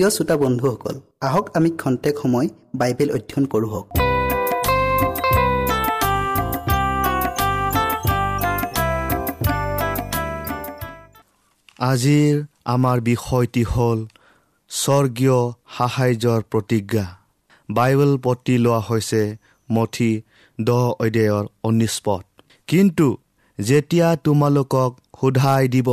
প্ৰিয় শ্ৰোতা বন্ধুসকল আহক আমি খন্তেক সময় বাইবেল অধ্যয়ন কৰোঁ হওক। আজিৰ আমাৰ বিষয়টি হ'ল স্বৰ্গীয় সাহাৰ্যৰ প্ৰতিজ্ঞা। বাইবেল পতি লোৱা হৈছে মঠি দহ অধ্যায়ৰ অনিষ্পদ কিন্তু যেতিয়া তোমালোকক সোধাই দিব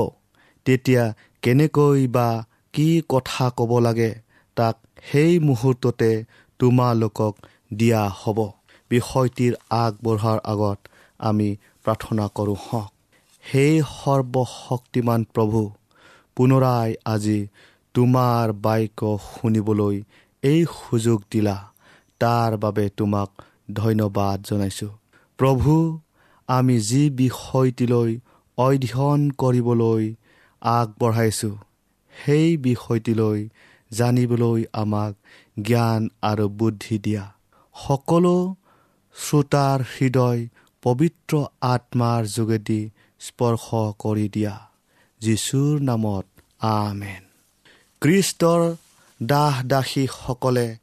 তেতিয়া কেনেকৈ বা কি কথা ক'ব লাগে তাক সেই মুহূৰ্ততে তোমালোকক দিয়া হ'ব। বিষয়টিৰ আগবঢ়াৰ আগত আমি প্ৰাৰ্থনা কৰোঁ হওক সেই সৰ্বশক্তিমান প্ৰভু পুনৰাই আজি তোমাৰ বাক্য শুনিবলৈ এই সুযোগ দিলা। তাৰ বাবে তোমাক ধন্যবাদ জনাইছোঁ। প্ৰভু আমি যি বিষয়টিলৈ অধ্যয়ন কৰিবলৈ আগবঢ়াইছোঁ সেই বিষয়টিলৈ জানিবলৈ আমাক জ্ঞান আৰু বুদ্ধি দিয়া। সকলো শ্ৰোতাৰ হৃদয় পবিত্ৰ আত্মাৰ যোগেদি স্পৰ্শ কৰি দিয়া। যীশুৰ নামত আমেন। কৃষ্টৰ দাস দাসীসকলে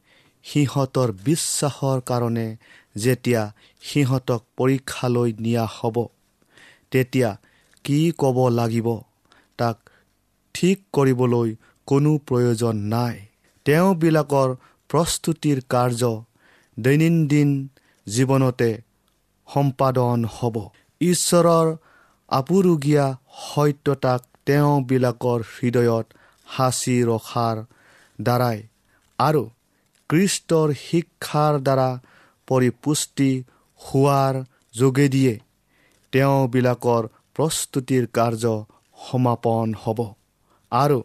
সিহঁতৰ বিশ্বাসৰ কাৰণে যেতিয়া সিহঁতক পৰীক্ষালৈ নিয়া হ'ব তেতিয়া কি ক'ব লাগিব তাক ঠিক কৰিবলৈ কোনো প্ৰয়োজন নাই। তেওঁবিলাকৰ প্ৰস্তুতিৰ কাৰ্য দৈনন্দিন জীৱনতে সম্পাদন হ'ব। ঈশ্বৰৰ আপুৰুগীয়া সত্যতাক তেওঁবিলাকৰ হৃদয়ত সাঁচি ৰখাৰ দ্বাৰাই আৰু কৃষ্টৰ শিক্ষাৰ দ্বাৰা পৰিপুষ্টি হোৱাৰ যোগেদিয়ে তেওঁবিলাকৰ প্ৰস্তুতিৰ কাৰ্য সমাপন হ'ব। আৰু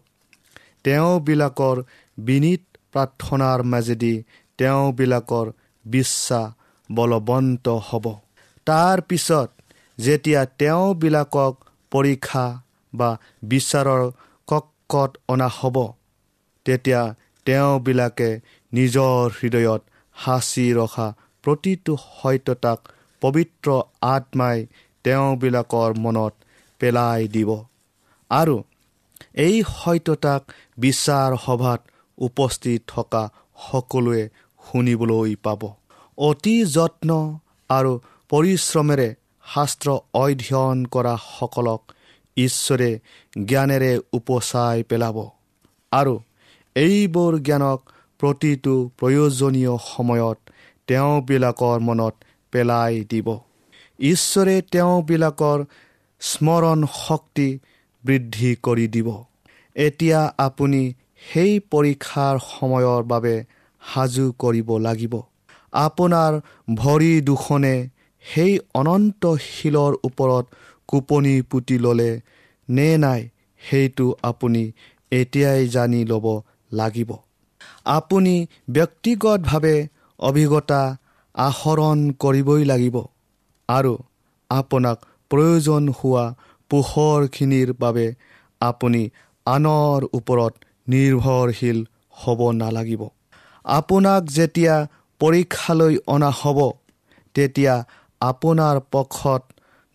তেওঁবিলাকৰ বিনীত প্ৰাৰ্থনাৰ মাজেদি তেওঁবিলাকৰ বিশ্বাস বলৱন্ত হ'ব। তাৰ পিছত যেতিয়া তেওঁবিলাকক পৰীক্ষা বা বিচাৰৰ কক্ষত অনা হ'ব তেতিয়া তেওঁবিলাকে নিজৰ হৃদয়ত সাঁচি ৰখা প্ৰতিটো সত্যতাক পবিত্ৰ আত্মাই তেওঁবিলাকৰ মনত পেলাই দিব। আৰু এই সত্যতাক বিচাৰ সভাত উপস্থিত থকা সকলোৱে শুনিবলৈ পাব। অতি যত্ন আৰু পৰিশ্ৰমেৰে শাস্ত্ৰ অধ্যয়ন কৰা সকলক ঈশ্বৰে জ্ঞানেৰে উপচাই পেলাব। আৰু এইবোৰ জ্ঞানক প্ৰতিটো প্ৰয়োজনীয় সময়ত তেওঁবিলাকৰ মনত পেলাই দিব। ঈশ্বৰে তেওঁবিলাকৰ স্মৰণ শক্তি বৃদ্ধি কৰি দিব। এতিয়া আপুনি সেই পৰীক্ষাৰ সময়ৰ বাবে সাজু কৰিব লাগিব। আপোনাৰ ভৰি দুখনে সেই অনন্ত শিলৰ ওপৰত কোপনি পুতি ল'লে নে নাই সেইটো আপুনি এতিয়াই জানি ল'ব লাগিব। আপুনি ব্যক্তিগতভাৱে অভিজ্ঞতা আহৰণ কৰিবই লাগিব আৰু আপোনাক প্ৰয়োজন হোৱা পোহৰখিনিৰ বাবে আপুনি আনৰ ওপৰত নিৰ্ভৰশীল হ'ব নালাগিব। আপোনাক যেতিয়া পৰীক্ষালৈ অনা হ'ব তেতিয়া আপোনাৰ পক্ষত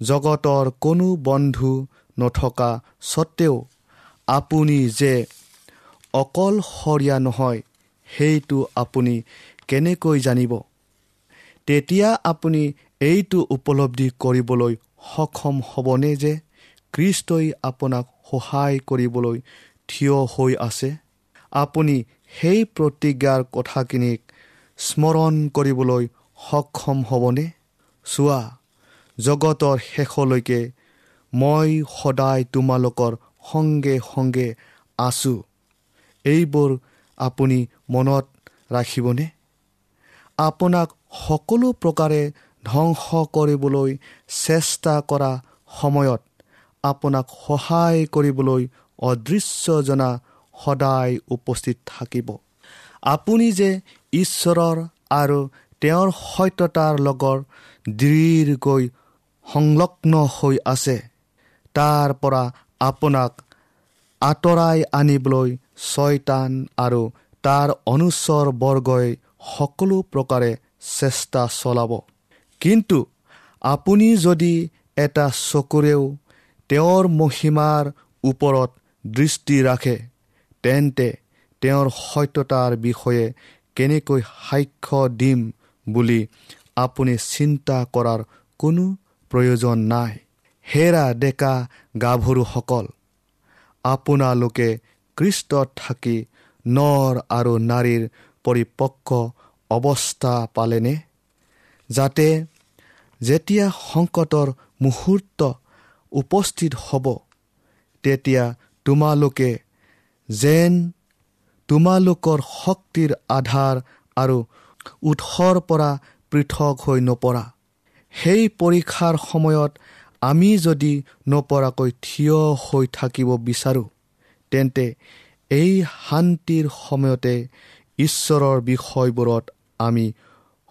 জগতৰ কোনো বন্ধু নথকা স্বত্তেও আপুনি যে অকলশৰীয়া নহয় সেইটো আপুনি কেনেকৈ জানিব? তেতিয়া আপুনি এইটো উপলব্ধি কৰিবলৈ সক্ষম হ'বনে যে কৃষ্টই আপোনাক সহায় কৰিবলৈ থিয় হৈ আছে। আপুনি সেই প্ৰতিজ্ঞাৰ কথাখিনিক স্মৰণ কৰিবলৈ সক্ষম হ'বনে? চোৱা জগতৰ শেষলৈকে মই সদায় তোমালোকৰ সংগে সংগে আছোঁ। এইবোৰ আপুনি মনত ৰাখিবনে? আপোনাক সকলো প্ৰকাৰে ধ্বংস কৰিবলৈ চেষ্টা কৰা সময়ত আপোনাক সহায় কৰিবলৈ অদৃশ্যজনা সদায় উপস্থিত থাকিব। আপুনি যে ঈশ্বৰৰ আৰু তেওঁৰ সত্যতাৰ লগত দৃঢ়কৈ সংলগ্ন হৈ আছে তাৰ পৰা আপোনাক আঁতৰাই আনিবলৈ ছয়তান আৰু তাৰ অনুচৰ বৰ্গই সকলো প্ৰকাৰে চেষ্টা চলাব। কিন্তু আপুনি যদি এটা চকুৰেও তেওঁৰ মহিমাৰ ওপৰত দৃষ্টি ৰাখে তেন্তে তেওঁৰ সত্যতাৰ বিষয়ে কেনেকৈ সাক্ষ্য দিম বুলি আপুনি চিন্তা কৰাৰ কোনো প্ৰয়োজন নাই। হেৰা ডেকা গাভৰুসকল আপোনালোকে কৃষ্টত থাকি নৰ আৰু নাৰীৰ পৰিপক্ক অৱস্থা পালেনে? যাতে যেতিয়া সংকটৰ মুহূৰ্ত উপস্থিত হ'ব তেতিয়া তোমালোকে যেন তোমালোকৰ শক্তিৰ আধাৰ আৰু উৎসৰ পৰা পৃথক হৈ নপৰা। সেই পৰীক্ষাৰ সময়ত আমি যদি নপৰাকৈ থিয় হৈ থাকিব বিচাৰোঁ তেন্তে এই শান্তিৰ সময়তে ঈশ্বৰৰ বিষয়বোৰত আমি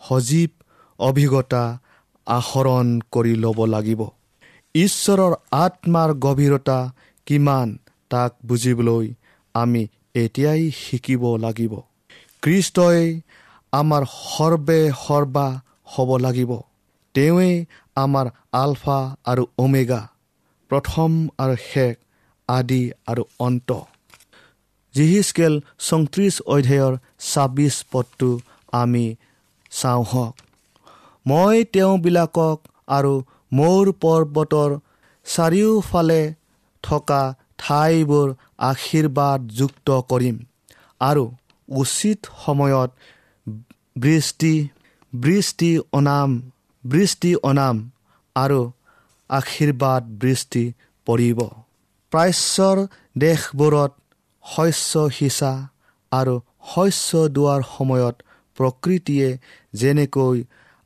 সজীৱ অভিজ্ঞতা আহৰণ কৰি ল'ব লাগিব। ঈশ্বৰৰ আত্মাৰ গভীৰতা কিমান তাক বুজিবলৈ আমি এতিয়াই শিকিব লাগিব। কৃষ্টই আমাৰ সৰ্বে সৰ্বা হ'ব লাগিব। তেওঁৱেই আমাৰ আলফা আৰু ওমেগা প্ৰথম আৰু শেষ আদি আৰু অন্ত। জিহিচকেল চৌত্ৰিছ অধ্যায়ৰ ছাব্বিছ পদটো আমি চাওঁ হওক। মই তেওঁবিলাকক আৰু মোৰ পৰ্বতৰ চাৰিওফালে থকা ঠাইবোৰ আশীৰ্বাদযুক্ত কৰিম। আৰু উচিত সময়ত বৃষ্টি বৃষ্টি অনাম বৃষ্টি অনাম আৰু আশীৰ্বাদ বৃষ্টি পৰিব। প্ৰাচ্যৰ দেশবোৰত শস্য সিঁচা আৰু শস্য দোৱাৰ সময়ত প্ৰকৃতিয়ে যেনেকৈ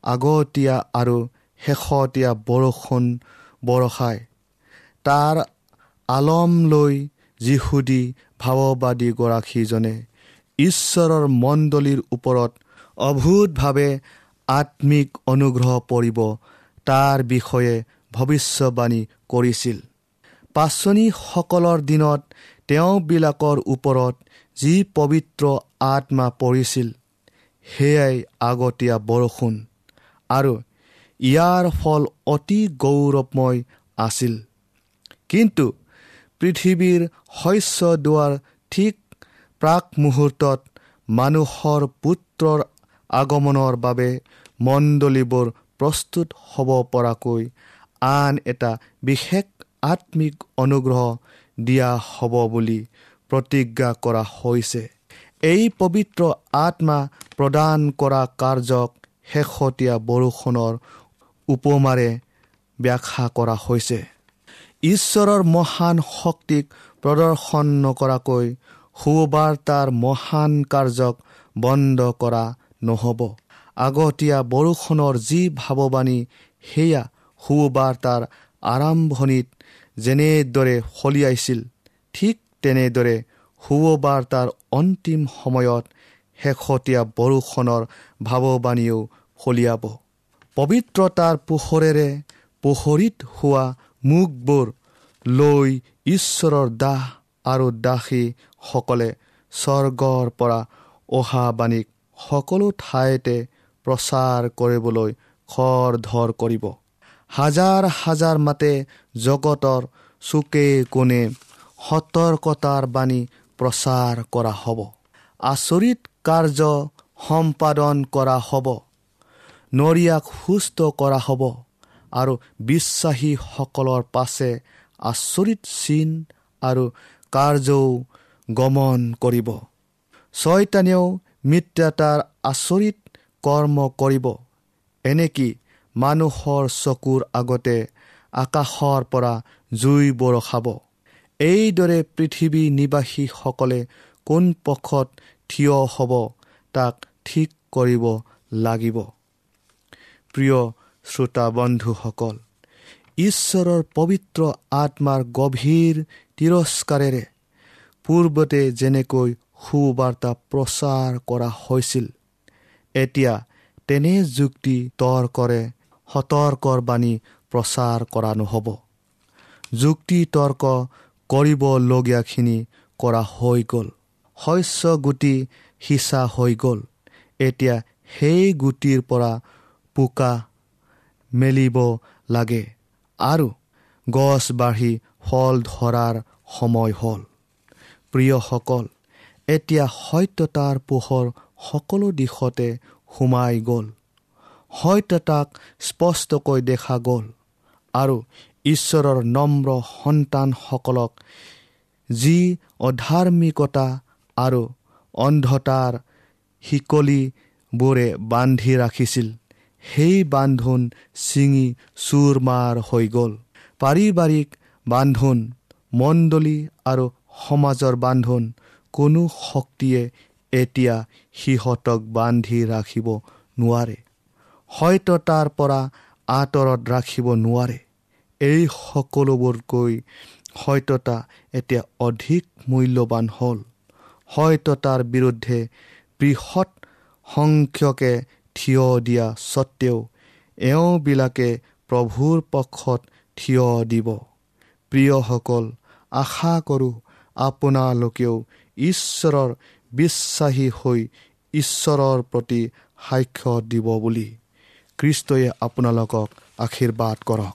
আগতীয়া আৰু শেহতীয়া বৰষুণ বৰষায় তাৰ আলম লৈ যিহুদী ভাৱবাদীগৰাকীজনে ঈশ্বৰৰ মণ্ডলীৰ ওপৰত অভূতভাৱে আত্মিক অনুগ্ৰহ পৰিব তাৰ বিষয়ে ভৱিষ্যবাণী কৰিছিল। পাচনীসকলৰ দিনত তেওঁবিলাকৰ ওপৰত যি পবিত্ৰ আত্মা পৰিছিল সেয়াই আগতীয়া বৰষুণ। আৰু ইয়াৰ ফল অতি গৌৰৱময় আছিল। কিন্তু পৃথিৱীৰ শস্য দোৱাৰ ঠিক প্ৰাক মুহূৰ্তত মানুহৰ পুত্ৰৰ আগমনৰ বাবে মণ্ডলীবোৰ প্ৰস্তুত হ'ব পৰাকৈ আন এটা বিশেষ আত্মিক অনুগ্ৰহ দিয়া হ'ব বুলি প্ৰতিজ্ঞা কৰা হৈছে। এই পবিত্ৰ আত্মা প্ৰদান কৰা কাৰ্যক শেহতীয়া বৰষুণৰ উপমাৰে ব্যাখ্যা কৰা হৈছে। ঈশ্বৰৰ মহান শক্তিক প্ৰদৰ্শন নকৰাকৈ সুবাৰ্তাৰ মহান কাৰ্যক বন্ধ কৰা নহ'ব। আগতীয়া বৰষুণৰ যি ভাৱবাণী সেয়া সুবাৰ্তাৰ আৰম্ভণিত যেনেদৰে ফলিয়াইছিল ঠিক তেনেদৰে সুবাৰ্তাৰ অন্তিম সময়ত শেহতীয়া বৰষুণৰ ভাৱবাণীও ফলিয়াব পবিত্ৰতাৰ পোহৰেৰে পোহৰিত হোৱা মুখবোৰ লৈ ঈশ্বৰৰ দাহ আৰু দাসীসকলে স্বৰ্গৰ পৰা অহা বাণীক সকলো ঠাইতে প্ৰচাৰ কৰিবলৈ খৰ ধৰ কৰিব। হাজাৰ হাজাৰ মাতে জগতৰ চুকে কোণে সতৰ্কতাৰ বাণী প্ৰচাৰ কৰা হ'ব। আচৰিত কাৰ্য সম্পাদন কৰা হ'ব। নৰিয়াক সুস্থ কৰা হ'ব আৰু বিশ্বাসীসকলৰ পাছে আচৰিত চিন আৰু কাৰ্যও গমন কৰিব। ছয়তানেও মিত্ৰতাৰ আচৰিত কৰ্ম কৰিব। এনেকি মানুহৰ চকুৰ আগতে আকাশৰ পৰা জুই বৰষাব। এইদৰে পৃথিৱী নিবাসীসকলে কোন পক্ষত থিয় হ'ব তাক ঠিক কৰিব লাগিব। প্ৰিয় শ্ৰোতা বন্ধুসকল ঈশ্বৰৰ পবিত্ৰ আত্মাৰ গভীৰ তিৰস্কাৰেৰে পূৰ্বতে যেনেকৈ সুবাৰ্তা প্ৰচাৰ কৰা হৈছিল এতিয়া তেনে যুক্তি তৰ্কৰে সতৰ্কৰ বাণী প্ৰচাৰ কৰা নহ'ব। যুক্তি তৰ্ক কৰিবলগীয়াখিনি কৰা হৈ গ'ল। শস্য গুটি সিঁচা হৈ গ'ল। এতিয়া সেই গুটিৰ পৰা পোকা মেলিব লাগে। আৰু গছ বাঢ়ি ফল ধৰাৰ সময় হ'ল। প্ৰিয়সকল এতিয়া সত্যতাৰ পোহৰ সকলো দিশতে সোমাই গ'ল। সত্যতাক স্পষ্টকৈ দেখা গ'ল। আৰু ঈশ্বৰৰ নম্ৰ সন্তানসকলক যি অধাৰ্মিকতা আৰু অন্ধতাৰ শিকলিবোৰে বান্ধি ৰাখিছিল সেই বান্ধোন ছিঙি চুৰমাৰ হৈ গ'ল। পাৰিবাৰিক বান্ধোন মণ্ডলী আৰু সমাজৰ বান্ধোন কোনো শক্তিয়ে এতিয়া সিহঁতক বান্ধি ৰাখিব নোৱাৰে। সত্যতাৰ পৰা আঁতৰত ৰাখিব নোৱাৰে। এই সকলোবোৰকৈ সত্যতা এতিয়া অধিক মূল্যৱান হ'ল। সত্যতাৰ বিৰুদ্ধে বৃহৎ সংখ্যকে থিয় দিয়া স্বত্তেও এওঁবিলাকে প্ৰভুৰ পক্ষত থিয় দিব। প্ৰিয়সকল আশা কৰোঁ আপোনালোকেও ঈশ্বৰৰ বিশ্বাসী হৈ ঈশ্বৰৰ প্ৰতি সাক্ষ্য দিব বুলি। খ্ৰীষ্টই আপোনালোকক আশীৰ্বাদ কৰক।